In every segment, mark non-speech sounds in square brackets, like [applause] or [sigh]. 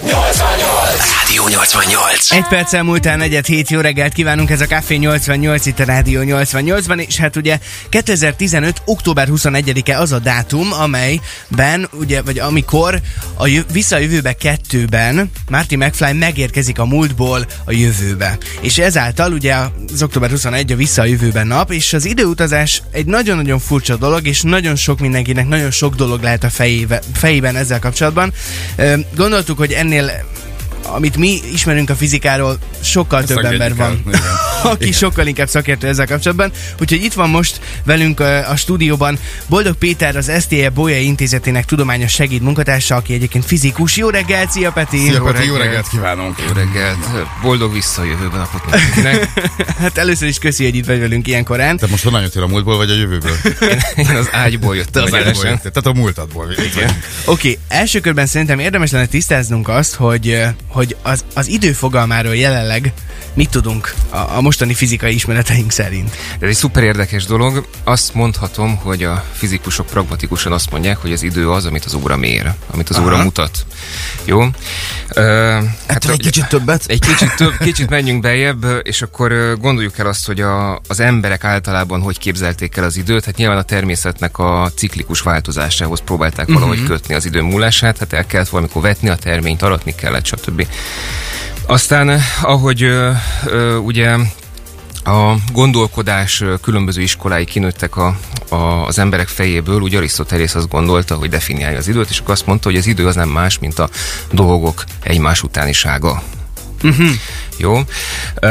No es extraño Rádió 88. Egy perccel múltán negyed hét jó reggelt kívánunk, ez a Café 88 itt a Rádió 88-ban, és hát ugye 2015. október 21-e az a dátum, amelyben, ugye, vagy amikor a jö, Visszajövőbe kettőben Marty McFly megérkezik a múltból a jövőbe. És ezáltal ugye az október 21 a Vissza a jövőben nap, és az időutazás egy nagyon-nagyon furcsa dolog, és nagyon sok mindenkinek nagyon sok dolog lehet a fejébe, fejében ezzel kapcsolatban. Gondoltuk, hogy ennél amit mi ismerünk a fizikáról, sokkal több ember van, [laughs] aki Igen. sokkal inkább szakértő ezzel kapcsolatban. Úgyhogy itt van most velünk a, a stúdióban Boldog Péter, az STE Bolyai Intézetének tudományos segéd munkatársa, aki egyébként fizikus. Jó reggelt, szia Peti! Szia, Peti, jó reggelt. reggelt kívánunk! Jó reggelt, boldog visszajövőben napot mindenkinek. [laughs] Hát először is köszi, hogy itt vagy velünk ilyen korán. Te most honnan jöttél a múltból, vagy a jövőből? Én az ágyból jöttem Az ágyból, Tehát a múltadból. Oké, okay, első körben szerintem érdemes lenne tisztáznunk azt, hogy, hogy az, az idő fogalmáról jelenleg mit tudunk a, a mostani fizikai ismereteink szerint. Ez egy szuper érdekes dolog. Azt mondhatom, hogy a fizikusok pragmatikusan azt mondják, hogy az idő az, amit az óra mér, amit az Aha. óra mutat. Jó? Ö, hát egy kicsit többet? Egy kicsit több, kicsit menjünk beljebb, és akkor gondoljuk el azt, hogy a, az emberek általában hogy képzelték el az időt. Hát nyilván a természetnek a ciklikus változásához próbálták valahogy kötni az idő múlását, hát el kellett valamikor vetni a terményt, aratni kellett, stb. Aztán, ahogy ö, ö, ugye a gondolkodás különböző iskolái kinőttek a, a, az emberek fejéből, úgy Arisztotelész azt gondolta, hogy definiálja az időt, és akkor azt mondta, hogy az idő az nem más, mint a dolgok egymás utánisága. Uh-huh. Jó? Ö,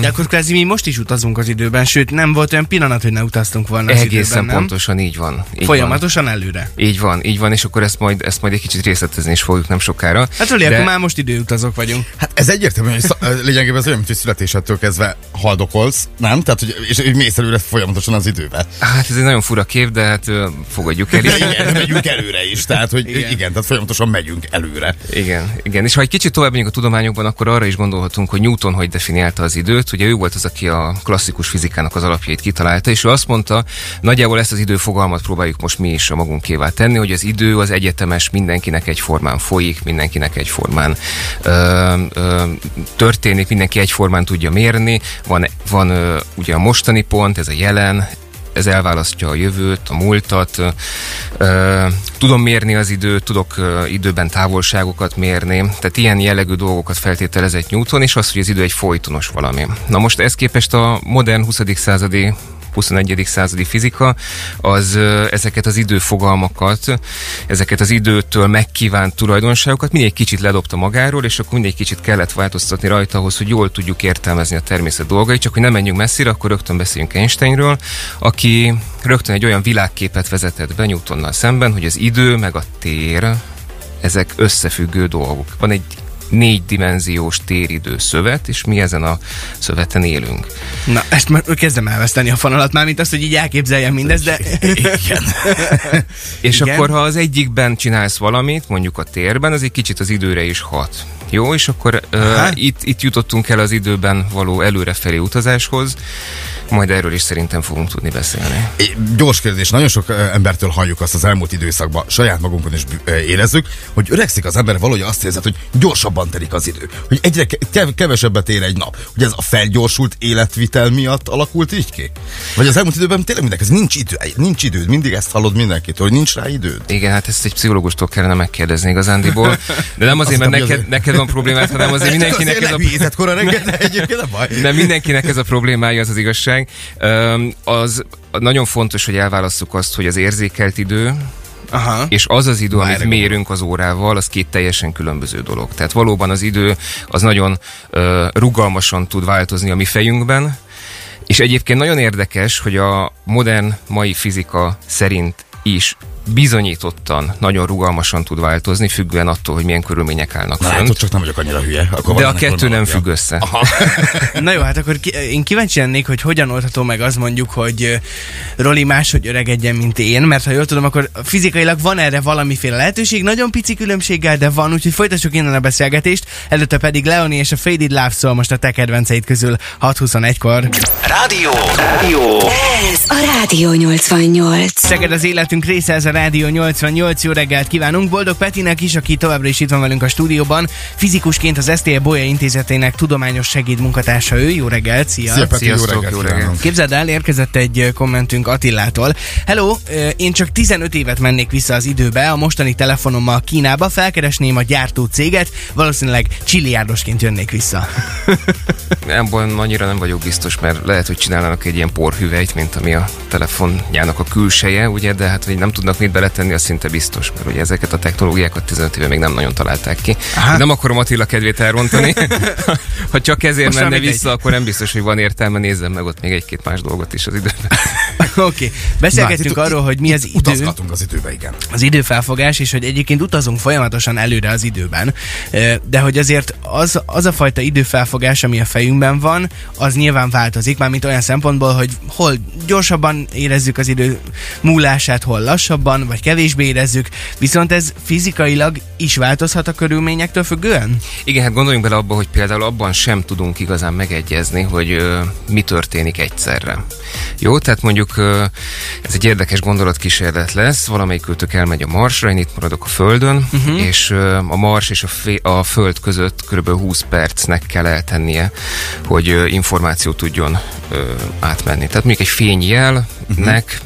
De akkor kvázi mi most is utazunk az időben, sőt nem volt olyan pillanat, hogy ne utaztunk volna az egészen időben, nem? pontosan így van. Így Folyamatosan előre. Van. Így van, így van, és akkor ezt majd, ezt majd egy kicsit részletezni is fogjuk nem sokára. Hát Zoli, De- akkor már most időutazók vagyunk. Hát ez egyértelmű, hogy lényegében ez olyan, mint hogy születésedtől kezdve haldokolsz, nem? Tehát, hogy, és, és mész előre folyamatosan az időbe. Hát ez egy nagyon fura kép, de hát fogadjuk el. De igen, megyünk előre is, tehát, hogy Igen. igen, igen tehát folyamatosan megyünk előre. Igen, igen. És ha egy kicsit tovább megyünk a tudományokban, akkor arra is gondolhatunk, hogy Newton hogy definiálta az időt. Ugye ő volt az, aki a klasszikus fizikának az alapjait kitalálta, és ő azt mondta, nagyjából ezt az időfogalmat próbáljuk most mi is a magunkévá tenni, hogy az idő az egyetemes, mindenkinek egyformán folyik, mindenkinek egyformán ö, ö, történik, mindenki egyformán tudja mérni. Van, van ö, ugye a mostani pont, ez a jelen, ez elválasztja a jövőt, a múltat. Tudom mérni az időt, tudok időben távolságokat mérni, tehát ilyen jellegű dolgokat feltételezett Newton, és az, hogy az idő egy folytonos valami. Na most ez képest a modern 20. századi 21. századi fizika, az ezeket az időfogalmakat, ezeket az időtől megkívánt tulajdonságokat mindig egy kicsit ledobta magáról, és akkor mindig egy kicsit kellett változtatni rajta ahhoz, hogy jól tudjuk értelmezni a természet dolgait, csak hogy nem menjünk messzire, akkor rögtön beszéljünk Einsteinről, aki rögtön egy olyan világképet vezetett be Newtonnal szemben, hogy az idő meg a tér, ezek összefüggő dolgok. Van egy négydimenziós téridő szövet, és mi ezen a szöveten élünk. Na, ezt már kezdem elveszteni a fonalat, már mint azt, hogy így elképzeljem mindezt, de... Igen. [laughs] És Igen. akkor, ha az egyikben csinálsz valamit, mondjuk a térben, az egy kicsit az időre is hat. Jó, és akkor uh, itt, itt jutottunk el az időben való előrefelé utazáshoz, majd erről is szerintem fogunk tudni beszélni. Egy Gyors kérdés, nagyon sok embertől halljuk azt az elmúlt időszakban, saját magunkon is érezzük, hogy öregszik az ember, valahogy azt érzed, hogy gyorsabban telik az idő, hogy egyre ke- kev- kevesebbet ér egy nap. Hogy ez a felgyorsult életvitel miatt alakult így ki? Vagy az elmúlt időben tényleg mindenki, nincs idő, nincs időd, mindig ezt hallod mindenkitől, hogy nincs rá időd. Igen, hát ezt egy pszichológustól kellene megkérdezni igazándiból. [laughs] De nem azért, mert neked, neked van problémád, hanem azért mindenkinek ez a... a... kora reggel, de egyébként nem baj. Nem mindenkinek ez a problémája, az az igazság. Az nagyon fontos, hogy elválasszuk azt, hogy az érzékelt idő, Aha. és az az idő, amit Várj, mérünk az órával, az két teljesen különböző dolog. Tehát valóban az idő az nagyon ö, rugalmasan tud változni a mi fejünkben, és egyébként nagyon érdekes, hogy a modern mai fizika szerint is bizonyítottan nagyon rugalmasan tud változni, függően attól, hogy milyen körülmények állnak Na, fönt. látod, csak nem vagyok annyira hülye. Akkor De a kettő nem függ össze. [laughs] Na jó, hát akkor ki, én kíváncsi lennék, hogy hogyan oldható meg az mondjuk, hogy Roli máshogy öregedjen, mint én, mert ha jól tudom, akkor fizikailag van erre valamiféle lehetőség, nagyon pici különbséggel, de van, úgyhogy folytassuk innen a beszélgetést, előtte pedig Leoni és a Faded Love szól most a te kedvenceid közül 6.21-kor. Rádió. Rádió. Ez a Rádió 88. Szeged az életünk része, ez a Rádió 88, jó reggelt kívánunk. Boldog Petinek is, aki továbbra is itt van velünk a stúdióban. Fizikusként az STL Bolya Intézetének tudományos segédmunkatársa ő. Jó reggelt, szia! Szia, Peti, jó reggelt, jó reggelt. Képzeld el, érkezett egy kommentünk Attilától. Hello, én csak 15 évet mennék vissza az időbe, a mostani telefonommal Kínába felkeresném a gyártó céget, valószínűleg csilliárdosként jönnék vissza. [laughs] Ebben annyira nem vagyok biztos, mert lehet, hogy csinálnának egy ilyen porhüvelyt, mint ami a telefonjának a külseje, ugye, de hát, hogy nem tudnak mit beletenni, az szinte biztos, mert ugye ezeket a technológiákat 15 éve még nem nagyon találták ki. Aha. Nem akarom Attila kedvét elrontani. [laughs] [laughs] ha csak ezért Most menne vissza, akkor nem biztos, hogy van értelme, nézzem meg ott még egy-két más dolgot is az időben. [laughs] Oké, okay. beszélgettünk Na, arról, hogy mi az idő. Utazgatunk az időbe, igen. az időfelfogás, és hogy egyébként utazunk folyamatosan előre az időben, de hogy azért az, az a fajta időfelfogás, ami a fejünkben van, az nyilván változik, mármint olyan szempontból, hogy hol gyorsabban érezzük az idő múlását, hol lassabban, vagy kevésbé érezzük, viszont ez fizikailag is változhat a körülményektől függően? Igen, hát gondoljunk bele abba, hogy például abban sem tudunk igazán megegyezni, hogy ö, mi történik egyszerre. Jó, tehát mondjuk ez egy érdekes gondolatkísérlet lesz, valamelyik őtök elmegy a Marsra, én itt maradok a Földön, uh-huh. és a Mars és a, fé- a Föld között kb. 20 percnek kell eltennie, hogy ö, információ tudjon átmenni. Tehát mondjuk egy fényjelnek uh-huh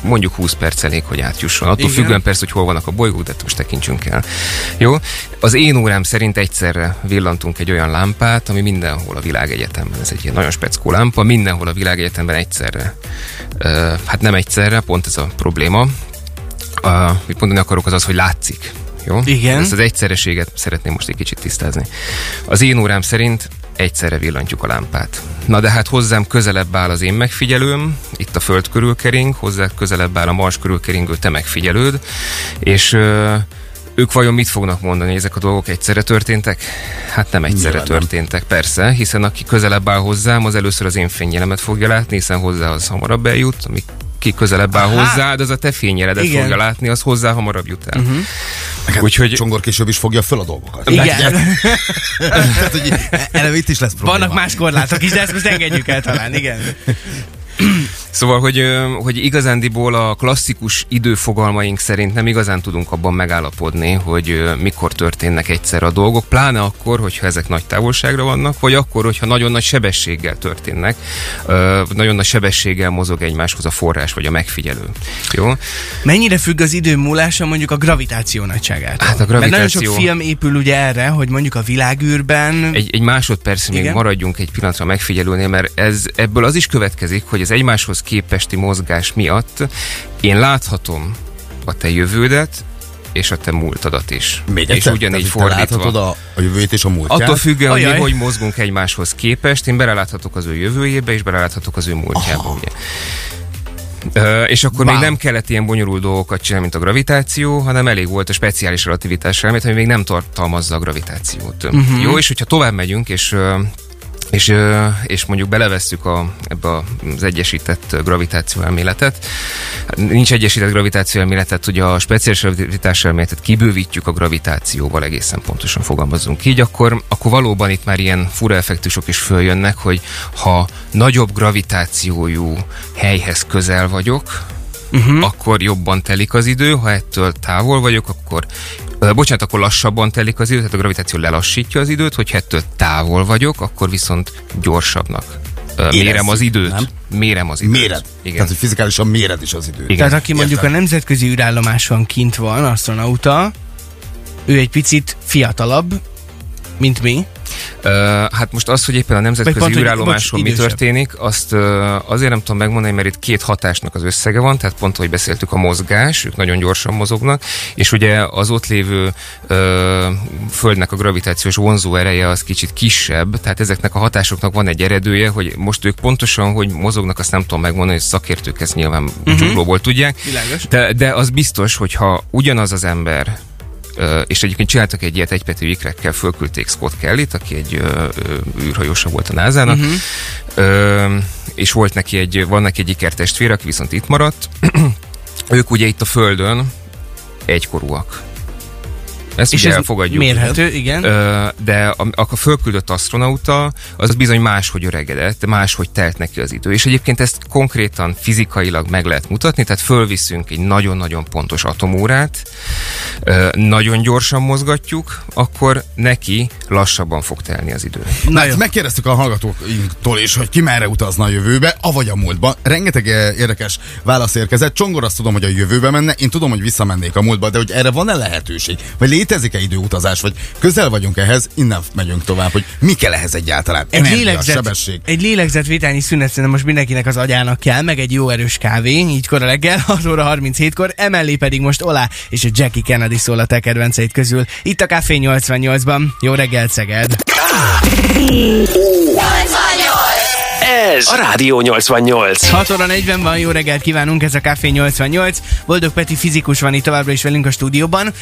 mondjuk 20 perc elég, hogy átjusson. Attól Igen. függően persze, hogy hol vannak a bolygók, de most tekintsünk el. Jó? Az én órám szerint egyszerre villantunk egy olyan lámpát, ami mindenhol a világegyetemben, ez egy ilyen nagyon speckó lámpa, mindenhol a világegyetemben egyszerre. Ö, hát nem egyszerre, pont ez a probléma. Uh, mit mondani akarok, az az, hogy látszik. Jó? Igen. Ezt az egyszereséget szeretném most egy kicsit tisztázni. Az én órám szerint egyszerre villantjuk a lámpát. Na de hát hozzám közelebb áll az én megfigyelőm, itt a Föld körül kering, hozzá közelebb áll a Mars körül keringő te megfigyelőd, és ö, ők vajon mit fognak mondani, ezek a dolgok egyszerre történtek? Hát nem egyszerre Nyilván nem. történtek, persze, hiszen aki közelebb áll hozzám, az először az én fényjelemet fogja látni, hiszen hozzá az hamarabb eljut, ami ki közelebb áll Aha. hozzád, az a te fényjeledet Igen. fogja látni, az hozzá hamarabb jut el. Uh-huh. Úgyhogy Csongor később is fogja föl a dolgokat. Igen. [laughs] Tehát, hogy eleve itt is lesz probléma. Vannak más korlátok is, de ezt most engedjük el talán, igen. [clears throat] Szóval, hogy, hogy igazándiból a klasszikus időfogalmaink szerint nem igazán tudunk abban megállapodni, hogy mikor történnek egyszer a dolgok, pláne akkor, hogyha ezek nagy távolságra vannak, vagy akkor, hogyha nagyon nagy sebességgel történnek, nagyon nagy sebességgel mozog egymáshoz a forrás vagy a megfigyelő. Jó? Mennyire függ az idő múlása mondjuk a gravitáció nagyságától? Hát a Mert nagyon gravitáció- sok film épül ugye erre, hogy mondjuk a világűrben... Egy, egy másodperc még maradjunk egy pillanatra megfigyelőnél, mert ez, ebből az is következik, hogy az egymáshoz képesti mozgás miatt én láthatom a te jövődet, és a te múltadat is. Még és ugyanígy te láthatod fordítva. a, a jövőjét és a múltját. Attól függően, hogy mi hogy mozgunk egymáshoz képest, én beleláthatok az ő jövőjébe, és beleláthatok az ő múltjába. Ugye. Ö, és akkor Wow. még nem kellett ilyen bonyolult dolgokat csinálni, mint a gravitáció, hanem elég volt a speciális relativitás elmét, ami még nem tartalmazza a gravitációt. Uh-huh. Jó, és hogyha tovább megyünk, és és, és mondjuk belevesszük a, ebbe az egyesített gravitáció elméletet. Nincs egyesített gravitáció elméletet, ugye a speciális relativitás elméletet kibővítjük a gravitációval, egészen pontosan fogalmazunk így, akkor, akkor valóban itt már ilyen fura effektusok is följönnek, hogy ha nagyobb gravitációjú helyhez közel vagyok, uh-huh. akkor jobban telik az idő, ha ettől távol vagyok, akkor bocsánat, akkor lassabban telik az idő, tehát a gravitáció lelassítja az időt, hogyha ettől távol vagyok, akkor viszont gyorsabbnak Érezzük, mérem az időt. nem? Mérem az időt. Méred. Igen. Tehát, hogy fizikálisan méred is az időt. Igen. Tehát aki mondjuk Értem. a nemzetközi űrállomáson kint van, astronauta, ő egy picit fiatalabb, mint mi. Hát most az, hogy éppen a nemzetközi pont, hogy- űrállomáson mi történik, azt ö, azért nem tudom megmondani, mert itt két hatásnak az összege van, tehát pont, hogy beszéltük, a mozgás, ők nagyon gyorsan mozognak, és ugye az ott lévő ö, Földnek a gravitációs vonzó ereje az kicsit kisebb, tehát ezeknek a hatásoknak van egy eredője, hogy most ők pontosan, hogy mozognak, azt nem tudom megmondani, hogy szakértők ezt nyilván uh-huh. tudják, Világos. de, de az biztos, hogyha ugyanaz az ember és egyébként csináltak egy ilyet egypetű ikrekkel, fölküldték Scott Kelly-t, aki egy űrhajósa volt a NASA-nak, uh-huh. ö, és volt neki egy, van neki egy ikertestvér, aki viszont itt maradt. [clears throat] ők ugye itt a Földön egykorúak. Ezt És ugye ez elfogadjuk. mérhető, igen. De a, a fölküldött astronauta az bizony máshogy öregedett, máshogy telt neki az idő. És egyébként ezt konkrétan fizikailag meg lehet mutatni, tehát fölviszünk egy nagyon-nagyon pontos atomórát, nagyon gyorsan mozgatjuk, akkor neki lassabban fog telni az idő. Na. Hát megkérdeztük a hallgatóinktól is, hogy ki merre utazna a jövőbe, avagy a múltba. Rengeteg eh, érdekes válasz érkezett. Csongor azt tudom, hogy a jövőbe menne, én tudom, hogy visszamennék a múltba, de hogy erre van-e lehetőség? Vagy létezik-e időutazás? Vagy közel vagyunk ehhez, innen megyünk tovább, hogy mi kell ehhez egyáltalán? Egy Energia, lélegzet, sebesség. egy lélegzetvételnyi szünet szerintem most mindenkinek az agyának kell, meg egy jó erős kávé, így kora reggel, [laughs] 6 óra 37-kor, emellé pedig most Olá és a Jackie Kennedy szól a te kedvenceid közül. Itt a Café 88-ban. Jó reggel, Szeged! Ez a Rádió 88. 6 óra 40 van, jó reggelt kívánunk, ez a Café 88. Boldog Peti fizikus van itt továbbra is velünk a stúdióban.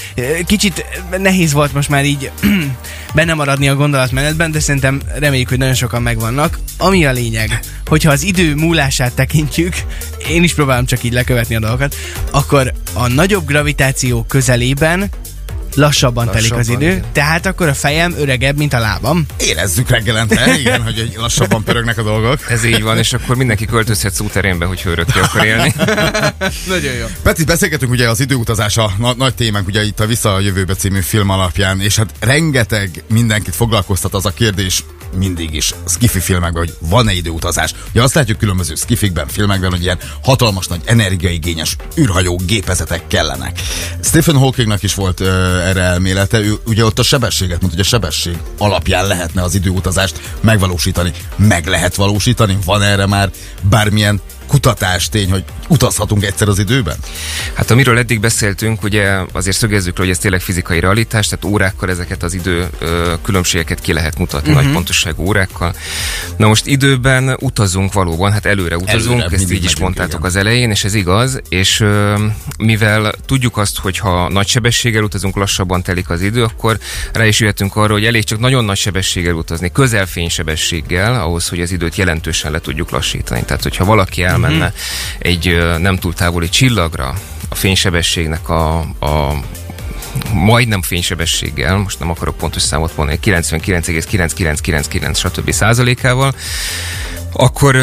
Kicsit nehéz volt most már így [clears throat] benne maradni a gondolatmenetben, de szerintem reméljük, hogy nagyon sokan megvannak. Ami a lényeg, hogyha az idő múlását tekintjük, én is próbálom csak így lekövetni a dolgokat, akkor a nagyobb gravitáció közelében lassabban, telik az Lassabban, idő, igen. tehát akkor a fejem öregebb, mint a lábam. Érezzük reggelente, [laughs] igen, hogy egy lassabban pörögnek a dolgok. Ez így van, és akkor mindenki költözhet szúterénbe, hogy örökké akar élni. [laughs] Nagyon jó. Peti, beszélgetünk ugye az időutazás a na- nagy témánk, ugye itt a Vissza a jövőbe című film alapján, és hát rengeteg mindenkit foglalkoztat az a kérdés mindig is skifi filmekben, hogy van-e időutazás. Ugye azt látjuk különböző skifikben, filmekben, hogy ilyen hatalmas nagy energiaigényes űrhajó gépezetek kellenek. Stephen Hawkingnak is volt ö, erre elmélete, ő ugye ott a sebességet, mondta, hogy a sebesség alapján lehetne az időutazást megvalósítani. Meg lehet valósítani? Van erre már bármilyen kutatás tény, hogy utazhatunk egyszer az időben? Hát amiről eddig beszéltünk, ugye azért szögezzük le, hogy ez tényleg fizikai realitás, tehát órákkal ezeket az idő ö, különbségeket ki lehet mutatni, uh-huh. nagy pontosságú órákkal. Na most időben utazunk valóban, hát előre utazunk, Előre, ezt így is mondtátok igen. az elején, és ez igaz, és ö, mivel tudjuk azt, hogy ha nagy sebességgel utazunk, lassabban telik az idő, akkor rá is jöhetünk arra, hogy elég csak nagyon nagy sebességgel utazni, közelfénysebességgel, ahhoz, hogy az időt jelentősen le tudjuk lassítani. Tehát, hogyha valaki elmenne uh-huh. egy nem túl távoli csillagra, a fénysebességnek a, a majdnem fénysebességgel, most nem akarok pontos számot mondani, 99,9999 stb. százalékával, akkor,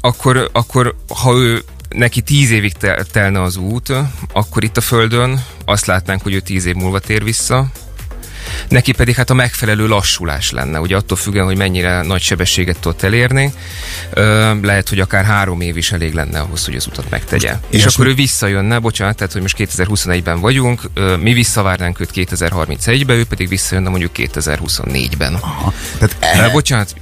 akkor, akkor ha ő neki tíz évig tel- telne az út, akkor itt a Földön azt látnánk, hogy ő tíz év múlva tér vissza, neki pedig hát a megfelelő lassulás lenne, ugye attól függően, hogy mennyire nagy sebességet tudott elérni, ö, lehet, hogy akár három év is elég lenne ahhoz, hogy az utat megtegye. És, és akkor ő visszajönne, bocsánat, tehát hogy most 2021-ben vagyunk, ö, mi visszavárnánk őt 2031-ben, ő pedig visszajönne mondjuk 2024-ben. Aha. Tehát De e, bocsánat,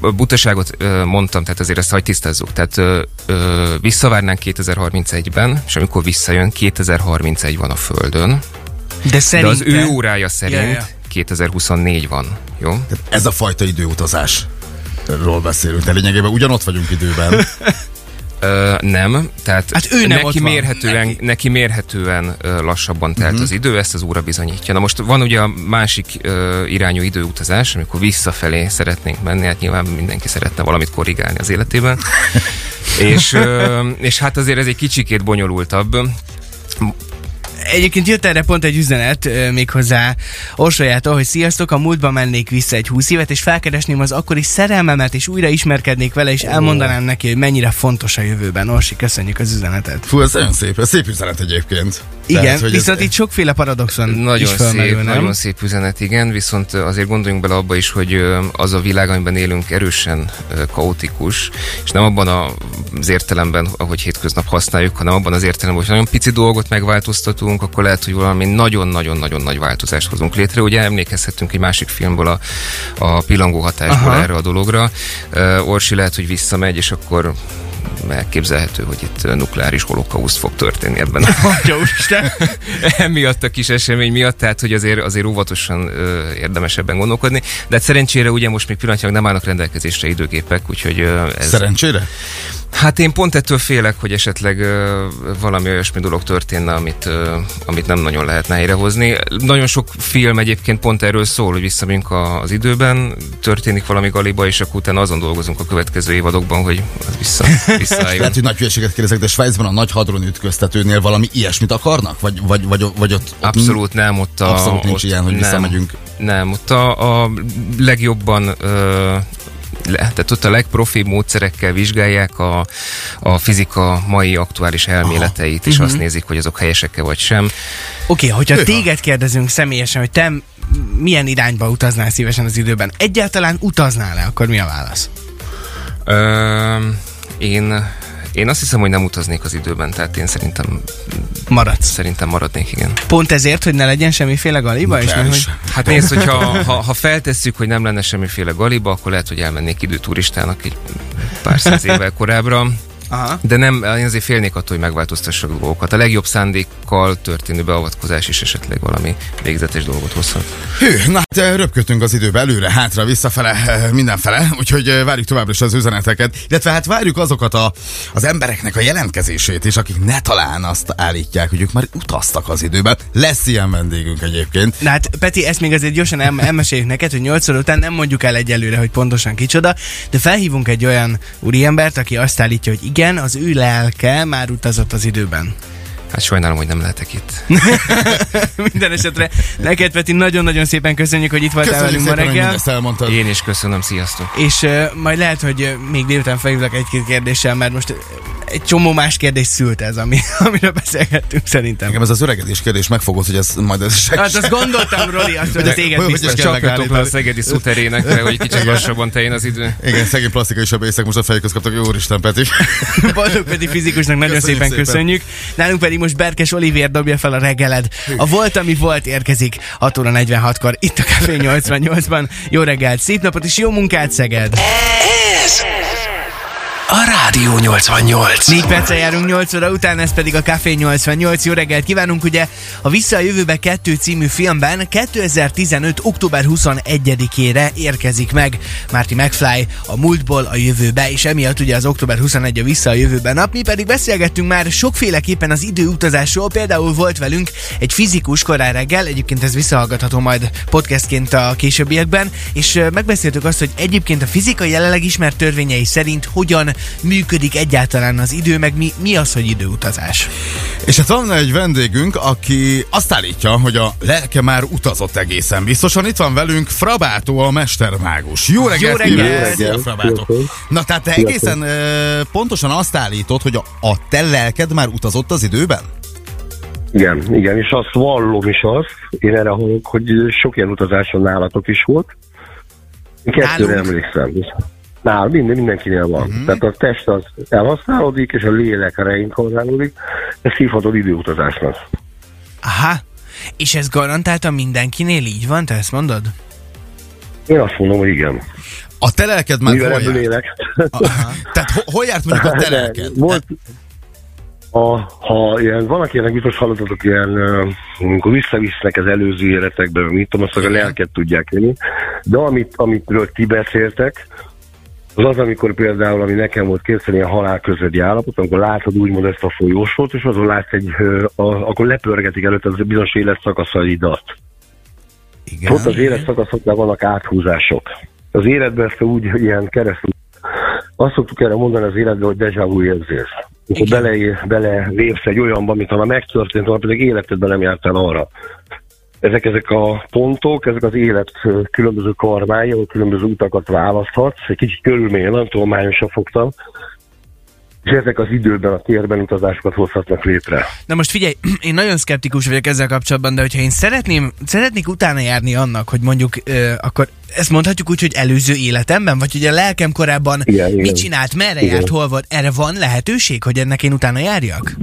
butaságot ö, mondtam, tehát azért ezt hagy tisztázzuk. Tehát ö, ö, visszavárnánk 2031-ben, és amikor visszajön, 2031 van a Földön, De de szerintem... az ő órája szerint Ja, ja. 2024 van. Jó? tehát ez a fajta időutazás ról beszélünk, de lényegében ugyanott vagyunk időben. [laughs] Ö, nem, tehát Hát ő nem neki, mérhetően, neki. neki mérhetően ö, lassabban telt uh-huh. az idő, ezt az óra bizonyítja. Na most van ugye a másik ö, irányú időutazás, amikor visszafelé szeretnénk menni, hát nyilván mindenki szeretne valamit korrigálni az életében. [laughs] és, ö, és hát azért ez egy kicsikét bonyolultabb. Egyébként jött erre pont egy üzenet méghozzá Orsolyától, hogy sziasztok, a múltba mennék vissza egy 20 évet, és felkeresném az akkori szerelmemet, és újra ismerkednék vele, és elmondanám neki, hogy mennyire fontos a jövőben. Orsi, köszönjük az üzenetet. Fú, ez nagyon szép, ez szép üzenet egyébként. Igen, Tehát, hogy viszont ez, itt sokféle paradoxon is Nagyon felmerül, szép, nem? nagyon szép üzenet, igen, viszont azért gondoljunk bele abba is, hogy az a világ, amiben élünk, erősen kaotikus, és nem abban a- az értelemben, ahogy hétköznap használjuk, hanem abban az értelemben, hogy nagyon pici dolgot megváltoztatunk, akkor lehet, hogy valami nagyon-nagyon-nagyon nagy változást hozunk létre. Ugye emlékezhetünk egy másik filmből a, a pillangó hatásból Aha. erre a dologra. Orsi lehet, hogy visszamegy, és akkor elképzelhető, hogy itt nukleáris holokauszt fog történni ebben a [laughs] Atya úristen! emiatt a kis esemény miatt, tehát hogy azért, azért óvatosan ö, érdemes ebben gondolkodni. De hát szerencsére ugye most még pillanatnyilag nem állnak rendelkezésre időgépek, úgyhogy ö, ez... Szerencsére? Hát én pont ettől félek, hogy esetleg ö, valami olyasmi dolog történne, amit, ö, amit nem nagyon lehetne helyrehozni. Nagyon sok film egyébként pont erről szól, hogy visszamegyünk az időben, történik valami galiba, és akkor utána azon dolgozunk a következő évadokban, hogy az vissza. Visszaálljon. Lehet, hogy nagy hülyeséget kérdezek, de Svájcban a nagy hadron ütköztetőnél valami ilyesmit akarnak? Vagy, vagy, vagy, vagy ott, ott Abszolút nem, ott a... Abszolút nincs ott ilyen, hogy nem, visszamegyünk. Nem, ott a, a legjobban ö, le, tehát ott a legprofibb módszerekkel vizsgálják a, a fizika mai aktuális elméleteit, és Mhm. azt nézik, hogy azok helyesek-e vagy sem. Oké, okay, hogyha Hűha. téged kérdezünk személyesen, hogy te milyen irányba utaznál szívesen az időben, egyáltalán utaznál-e, akkor mi a válasz? Ö, én, én azt hiszem, hogy nem utaznék az időben, tehát én szerintem, Maradsz. szerintem maradnék, igen. Pont ezért, hogy ne legyen semmiféle galiba, és nem, hogy... Is. Hát nézd, hogyha ha, ha feltesszük, hogy nem lenne semmiféle galiba, akkor lehet, hogy elmennék időturistának egy pár száz évvel korábbra. Aha. De nem, én azért félnék attól, hogy megváltoztassak dolgokat. A legjobb szándékkal történő beavatkozás is esetleg valami végzetes dolgot hozhat. Hű, na hát eh, röpködtünk az időbe előre, hátra, visszafele, eh, mindenfele, úgyhogy eh, várjuk továbbra is az üzeneteket, illetve hát várjuk azokat a, az embereknek a jelentkezését is, akik ne talán azt állítják, hogy ők már utaztak az időben. Lesz ilyen vendégünk egyébként. Na hát Peti, ezt még azért gyorsan el- elmeséljük neked, hogy 8 óra után nem mondjuk el egyelőre, hogy pontosan kicsoda, de felhívunk egy olyan úriembert, aki azt állítja, hogy igen, az ő lelke már utazott az időben. Hát sajnálom, hogy nem lehetek itt. [laughs] Minden esetre neked, Peti, nagyon-nagyon szépen köszönjük, hogy itt voltál Köszönjük velünk ma szépen, reggel. elmondtad. Én is köszönöm, sziasztok! És uh, majd lehet, hogy még délután felhívlak egy-két kérdéssel, mert most egy csomó más kérdés szült ez, ami, [laughs] amiről beszélgettünk szerintem. Nekem ez az öregedés kérdés megfogott, hogy ez majd ez segít. Hát azt gondoltam, Roli, azt, az téged hogy- biztos. Csapjatok le a szegedi szuterének, hogy kicsit lassabban teljen az idő. Igen, szegény plastikai sebészek most a fejköz kaptak, jó úristen, Peti. Boldog Peti fizikusnak nagyon Köszönjük szépen, szépen. köszönjük. Nálunk pedig most Berkes Olivér dobja fel a reggeled. A volt, ami volt érkezik 6 óra 46-kor itt a Café 88-ban. Jó reggelt, szép napot és jó munkát, Szeged! Ez a Rádió 88. 4 perccel járunk 8 óra után, ez pedig a Café 88. Jó reggelt kívánunk, ugye a Vissza a Jövőbe 2 című filmben 2015. október 21-ére érkezik meg Marty McFly a múltból a jövőbe, és emiatt ugye az október 21 a Vissza a Jövőbe nap. Mi pedig beszélgettünk már sokféleképpen az időutazásról, például volt velünk egy fizikus korán reggel, egyébként ez visszahallgatható majd podcastként a későbbiekben, és megbeszéltük azt, hogy egyébként a fizika jelenleg ismert törvényei szerint hogyan működik egyáltalán az idő, meg mi, mi az, hogy időutazás. És hát van egy vendégünk, aki azt állítja, hogy a lelke már utazott egészen biztosan. Itt van velünk Frabátó, a mestermágus. Jó reggelt! reggelt! kívánok! Jó reggelt! Frabátó! Na, tehát te egészen ö, pontosan azt állítod, hogy a, a te lelked már utazott az időben? Igen, igen, és azt vallom is azt, én erre hallok, hogy sok ilyen utazáson nálatok is volt. Én kettőre Nálunk? emlékszem. Nál, minden, mindenkinél van. Uh-huh. Tehát a test az elhasználódik, és a lélek reinkarnálódik, ezt hívhatod időutazásnak. Aha. És ez garantáltan mindenkinél így van, te ezt mondod? Én azt mondom, hogy igen. A te lelked már Mivel hol járt? Aha. Tehát ho, hol járt mondjuk a te [laughs] De lelked? Volt, a, ha ilyen, vannak ilyenek, biztos hallottatok ilyen, amikor visszavisznek az előző életekbe, mit tudom, azt a lelket tudják venni. De amit, amitről ti beszéltek, az az, amikor például, ami nekem volt kétszer ilyen halál közeli állapot, amikor látod úgymond ezt a folyósót, és azon látsz egy, a, akkor lepörgetik előtt az bizonyos életszakaszaidat. Igen. Ott az életszakaszoknál vannak áthúzások. Az életben ezt úgy ilyen keresztül. Azt szoktuk erre mondani az életben, hogy deja vu érzés. Amikor bele, bele lépsz egy olyanba, mint ha már megtörtént, volna, pedig életedben nem jártál arra. Ezek, ezek a pontok, ezek az élet különböző karmái, ahol különböző utakat választhatsz. Egy kicsit körülményen, tudományosan fogtam. És ezek az időben, a térben utazásokat hozhatnak létre. Na most figyelj, [clears throat] én nagyon szkeptikus vagyok ezzel kapcsolatban, de hogyha én szeretném, szeretnék utána járni annak, hogy mondjuk, ö, akkor ezt mondhatjuk úgy, hogy előző életemben, vagy hogy a lelkem korábban Igen, igen. mit csinált, merre Igen. járt, hol volt, erre van lehetőség, hogy ennek én utána járjak?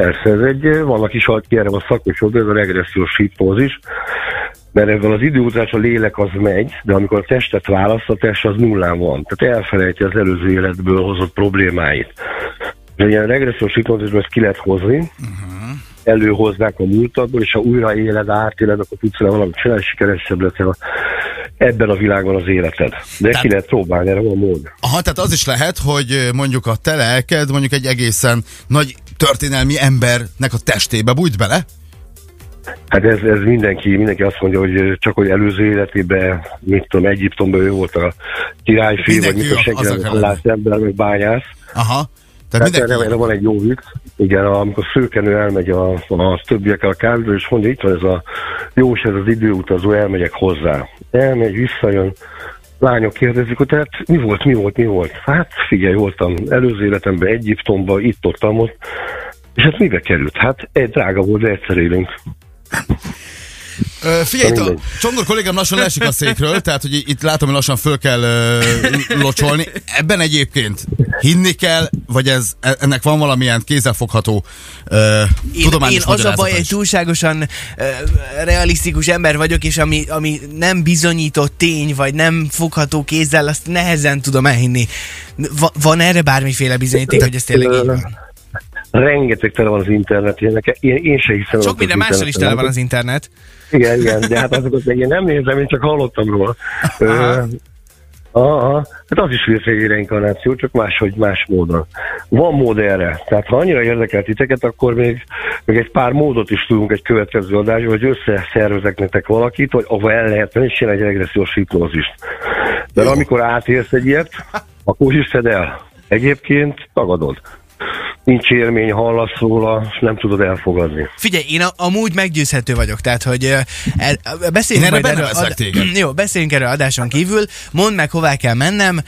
Persze, ez egy, is halt ki erre a szakosod, ez a regressziós hipnózis, mert ebben az időutazás a lélek az megy, de amikor a testet választ, a test az nullán van. Tehát elfelejti az előző életből hozott problémáit. De ilyen regressziós hipnózisban ezt ki lehet hozni, uh-huh. előhoznák a múltadból, és ha újra éled, átéled, akkor tudsz vele valamit csinálni, sikeresebb leszel ebben a világban az életed. De Tehát- ki lehet próbálni, erre van mód. Aha, tehát az is lehet, hogy mondjuk a te lelked mondjuk egy egészen nagy történelmi embernek a testébe bújt bele? Hát ez, ez mindenki, mindenki azt mondja, hogy csak hogy előző életében, mit tudom, Egyiptomban ő volt a királyfi, vagy mit tudom, senki nem lát ember, meg bányász. Aha. Tehát Tehát mindenki... erre van egy jó vicc, igen, amikor szőkenő elmegy a, a többiekkel a kávéra, és mondja, itt van ez a jós, ez az időutazó, elmegyek hozzá. Elmegy, visszajön, lányok kérdezik, hogy tehát mi volt, mi volt, mi volt? Hát figyelj, voltam előző életemben Egyiptomban, itt ott, ott, és hát mibe került? Hát egy drága volt, de egyszer élünk. Figyelj, itt a. Csongor kollégám lassan leesik a székről, tehát hogy itt látom, hogy lassan föl kell locsolni. Ebben egyébként hinni kell, vagy ez, e- ennek van valamilyen kézzelfogható ö, Én, tudományos én az a baj, hogy is? túlságosan uh, realisztikus ember vagyok, és ami, ami nem bizonyított tény, vagy nem fogható kézzel, azt nehezen tudom elhinni. Va, van erre bármiféle bizonyíték, hogy ez tényleg így van? Rengeteg tele van az internet, ilyenek. Én, én se hiszem. Sok minden mással is tele van az internet. Igen, igen, de hát azokat meg én nem nézem, én csak hallottam róla. [laughs] Ö, Aha, hát az is hülyeségi reinkarnáció, csak máshogy, más módon. Van mód erre. Tehát ha annyira érdekel titeket, akkor még, még egy pár módot is tudunk egy következő adásban, hogy összeszervezek nektek valakit, vagy ahol el lehet és egy regressziós hipnózist. De Jó. amikor átérsz egy ilyet, akkor hiszed el. Egyébként tagadod. Nincs élmény, hallasz róla, és nem tudod elfogadni. Figyelj, én a, amúgy meggyőzhető vagyok, tehát hogy el, beszéljünk Én erre erről. téged. [clears throat] jó, beszéljünk erről adáson kívül. Mondd meg, hová kell mennem.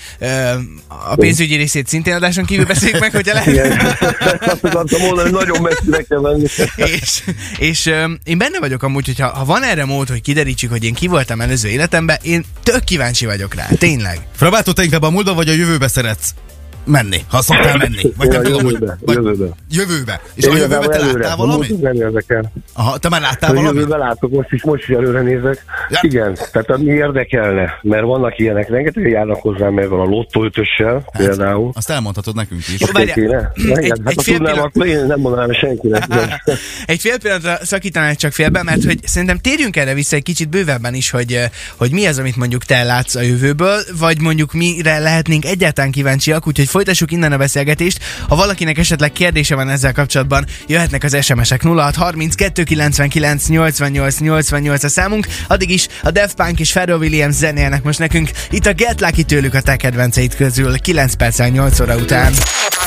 A pénzügyi részét szintén adáson kívül beszéljük meg, hogyha lehet. Igen, azt akartam mondani, hogy nagyon messzire kell menni. és és én benne vagyok amúgy, hogy ha, ha van erre mód, hogy kiderítsük, hogy én ki voltam előző életemben, én tök kíváncsi vagyok rá, tényleg. Frabátó, te inkább a múltba vagy a jövőbe szeretsz menni, ha szoktál menni? Vagy nem a tudom, hogy... jövőbe, Vagy jövőbe. jövőbe. És Én a jövőbe te előre. láttál A valamit? Nem érdekel. Aha, te már láttál A valamit? jövőbe látok, most is, most is előre nézek. Ja. Igen, tehát ami érdekelne, mert vannak ilyenek, rengeteg járnak hozzám ezzel a lottó ötössel, például. Azt elmondhatod nekünk is. Jó, várjál. Kéne? Egy- Igen, egy hát ha fél tudnám, pillanat. akkor én nem mondanám senkinek. [laughs] Egy fél pillanatra szakítanál csak félbe, mert hogy szerintem térjünk erre vissza egy kicsit bővebben is, hogy, ö, hogy mi az, amit mondjuk te látsz a jövőből, vagy mondjuk mire lehetnénk egyáltalán kíváncsiak, úgyhogy folytassuk innen a beszélgetést. Ha valakinek esetleg kérdése van ezzel kapcsolatban, jöhetnek az SMS-ek 0630 299 88 88 a számunk, addig is a Def Punk és Pharrell Williams zenélnek most nekünk. Itt a Get Lucky tőlük a te kedvenceid közül 9 perccel 8 óra után.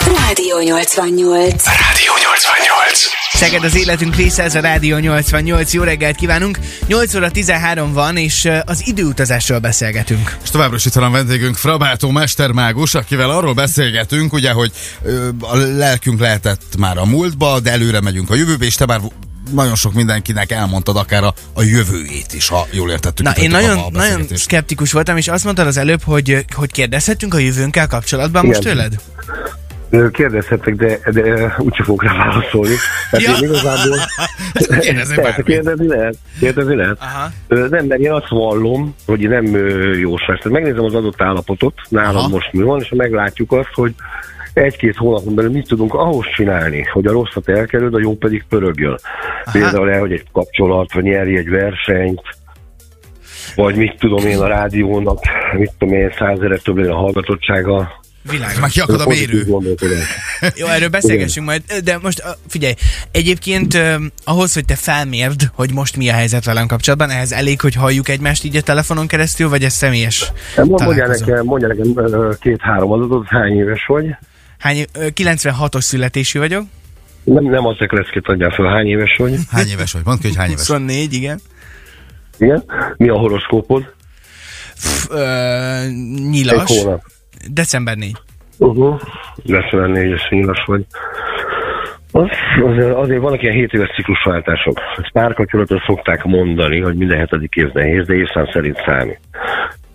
Rádió 88. Rádió 88. Szeged az életünk része, ez a Rádió 88. Jó reggelt kívánunk! 8 óra 13 van, és az időutazásról beszélgetünk. És továbbra is itt van a vendégünk Frabátó Mestermágus, akivel arról beszélgetünk, ugye, hogy ö, a lelkünk lehetett már a múltba, de előre megyünk a jövőbe, és te már nagyon sok mindenkinek elmondtad akár a, a jövőjét is, ha jól értettük. Na, én a- a nagyon, nagyon szkeptikus voltam, és azt mondtad az előbb, hogy, hogy kérdezhetünk a jövőnkkel kapcsolatban Igen. most tőled? Kérdezhetek, de, de úgyse fogok rá válaszolni. Tehát Ja. én igazából... [laughs] Kérdezni bármit. kérdezni lehet. Kérdezni lehet. Aha. Nem, mert én azt vallom, hogy nem jóslás. Tehát megnézem az adott állapotot, nálam Aha. most mi van, és meglátjuk azt, hogy egy-két hónapon belül mit tudunk ahhoz csinálni, hogy a rosszat elkerüld, a jó pedig pörögjön. Aha. Például el, hogy egy kapcsolat, vagy nyerj egy versenyt, vagy mit tudom én a rádiónak, mit tudom én, százere több legyen a hallgatottsága. Világos. Már kiakad a mérő. Jó, erről beszélgessünk majd, de most figyelj, egyébként ahhoz, hogy te felmérd, hogy most mi a helyzet velem kapcsolatban, ehhez elég, hogy halljuk egymást így a telefonon keresztül, vagy ez személyes Hát Mondja nekem, mondja nekem két-három adatot, hány éves vagy? Hány, év- ö, 96-os születésű vagyok, Nem, nem az ekreszkét adjál fel, hány éves vagy? Hány éves vagy? Mondd ki, hogy hány éves. 24, igen. Igen? Mi a horoszkópod? Pff, ö, Egy nyilas, hónap. December 4. Uh-huh. Lesz négyes nyilas vagy. Az, azért, azért vannak ilyen 7 éves ciklusváltások. Ezt párkapcsolatot szokták mondani, hogy minden hetedik év nehéz, de évszám szerint számít.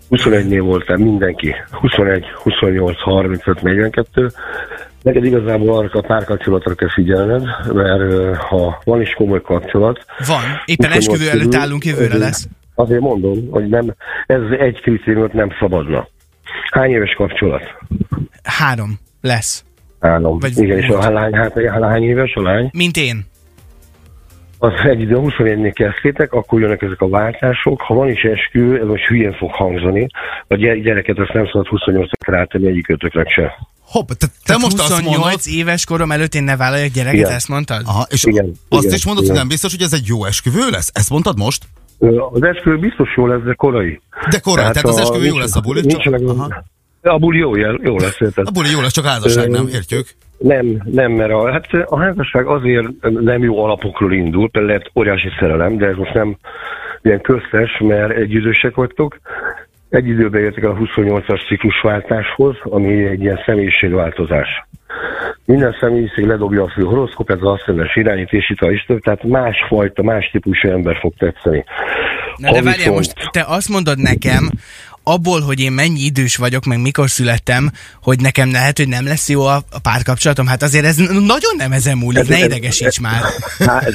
21-nél voltál mindenki, 21, 28, 35, 42. Neked igazából arra a párkapcsolatra kell figyelned, mert ha van is komoly kapcsolat, Van, éppen 28 esküvő előtt állunk, jövőre lesz. Azért mondom, hogy nem, ez egy kritériumot nem szabadna. Hány éves kapcsolat? Három lesz. Három. Vagy Igen, és a lány, hát a lány éves a lány? Mint én. Az egy idő 21-nél kezdtétek, akkor jönnek ezek a váltások. Ha van is eskü, ez most hülyén fog hangzani, a gy- gyereket azt nem szabad 28-ra rátenni egyik ötöknek se. Hopp, te, te Tehát most azt 28 mondod, éves korom előtt én ne vállaljak gyereket, Igen. ezt mondtad? Aha, és Igen, azt igen, is mondod, igen. hogy nem biztos, hogy ez egy jó esküvő lesz? Ezt mondtad most? Az esküvő biztos jó lesz, de korai. De korai, tehát az a- esküvő jó nincs- lesz a buli, Nincs csak- meg, aha. a buli jó, jó lesz, érted? A buli jó lesz, csak házasság, nem? Értjük? Nem, nem, mert a, hát a házasság azért nem jó alapokról indul, például lehet óriási szerelem, de ez most nem ilyen köztes, mert egyidősek vagytok. Egy időben értek a 28-as ciklusváltáshoz, ami egy ilyen személyiségváltozás. Minden személyiség ledobja a fő horoszkop, ez az aszcendens irányít, és itt is több, tehát másfajta, más típusú ember fog tetszeni. Na de várjál, viszont- most te azt mondod nekem, abból, hogy én mennyi idős vagyok, meg mikor születtem, hogy nekem lehet, hogy nem lesz jó a, a párkapcsolatom, hát azért ez nagyon nem ezen múlik, Ez- ne ez- idegesíts már. [laughs] Hát,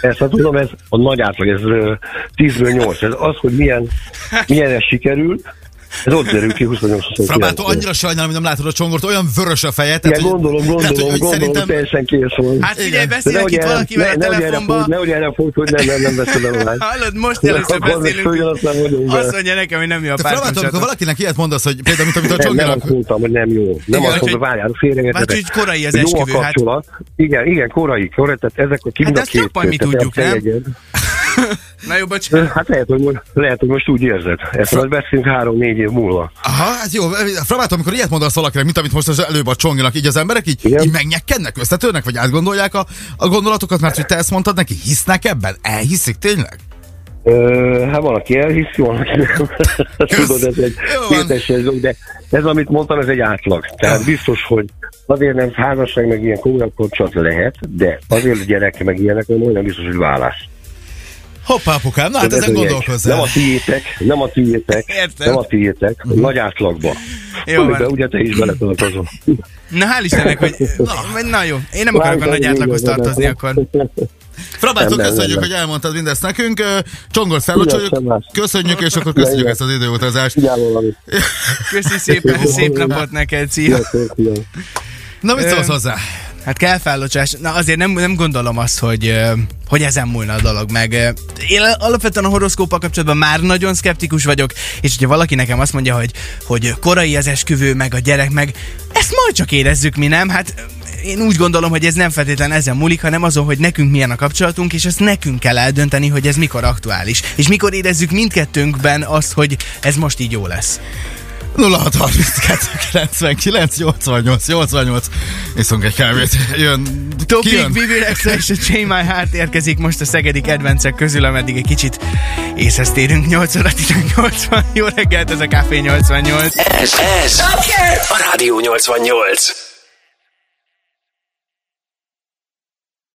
ezt hát tudom, ez a nagy átlag, ez ö, 10-ből 8. Ez az, hogy milyen, milyen ez sikerült, ez ott derül ki 28 Frabátó, annyira sajnálom, hogy nem látod a csongort, olyan vörös a feje. Igen, hogy- gondolom, tehát, gondolom, hogy- hogy gondolom, szerintem- teljesen kész van. Hát figyelj, beszélek itt valakivel a ne- nehogy erre telefonba. fog- Nehogy erre fogsz, hogy nem, nem, nem veszed el. Hallod, most először beszélünk. Azt mondja nekem, hogy nem jó a Frabátó, amikor valakinek ilyet mondasz, hogy például, mint amit a Nem, nem azt mondtam, hogy nem jó. Nem Igen, azt mondtam, várjál, félreértetek. Bácsi, hogy korai az Jó a esküvő, hát- kapcsolat. Igen, igen, korai, korai, tehát ezek a Hát a azt csak két. majd mi tehát tudjuk, nem? Na jó, bocsánat. Hát lehet, hogy, most, lehet, hogy most úgy érzed. Ezt majd beszélünk három-négy év múlva. Aha, hát jó, Frabátó, amikor ilyet mondasz valakinek, mint amit most az előbb a csonginak, így az emberek így, Igen. így megnyekkednek, összetörnek, vagy átgondolják a, a gondolatokat, mert hogy te ezt mondtad neki, hisznek ebben? Elhiszik tényleg? Ö, hát van, aki elhiszi, van, aki nem. [laughs] Tudod, ez egy kérdéses dolog, de ez, amit mondtam, ez egy átlag. Tehát biztos, hogy azért nem házasság, meg ilyen komolyabb kapcsolat lehet, de azért gyerek, meg ilyenek, hogy nem biztos, hogy vállás. Hoppá, apukám, na hát Ez ezen egy- Nem gondolkozzál. a tiétek, nem a tiétek, Értem. nem a tiétek, nagy átlagba. Jó van. Amiben ugye te is beletartozol. Na hál' Istennek, hogy... Na, na jó, én nem akarok a nagy átlaghoz tartozni akkor. Nem, köszönjük, hogy elmondtad mindezt nekünk. Csongor más. köszönjük, és akkor köszönjük ezt az időutazást. Köszi szépen, szép napot neked, szia! Na, mit szólsz hozzá? Hát kell fellocsás. Na azért nem, nem gondolom azt, hogy, hogy ezen múlna a dolog meg. Én alapvetően a horoszkóppal kapcsolatban már nagyon szkeptikus vagyok, és hogyha valaki nekem azt mondja, hogy, hogy korai az esküvő, meg a gyerek, meg ezt majd csak érezzük mi, nem? Hát én úgy gondolom, hogy ez nem feltétlen ezen múlik, hanem azon, hogy nekünk milyen a kapcsolatunk, és ezt nekünk kell eldönteni, hogy ez mikor aktuális. És mikor érezzük mindkettőnkben azt, hogy ez most így jó lesz. 0632 99 88 88 Iszunk egy kávét. Jön. Topic, kijön? Bibi Rexha és a Chain My Heart érkezik most a szegedi kedvencek közül, ameddig egy kicsit észhez térünk 8 óra 18 van. Jó reggelt, ez a Café 88. Ez, ez a Rádió 88.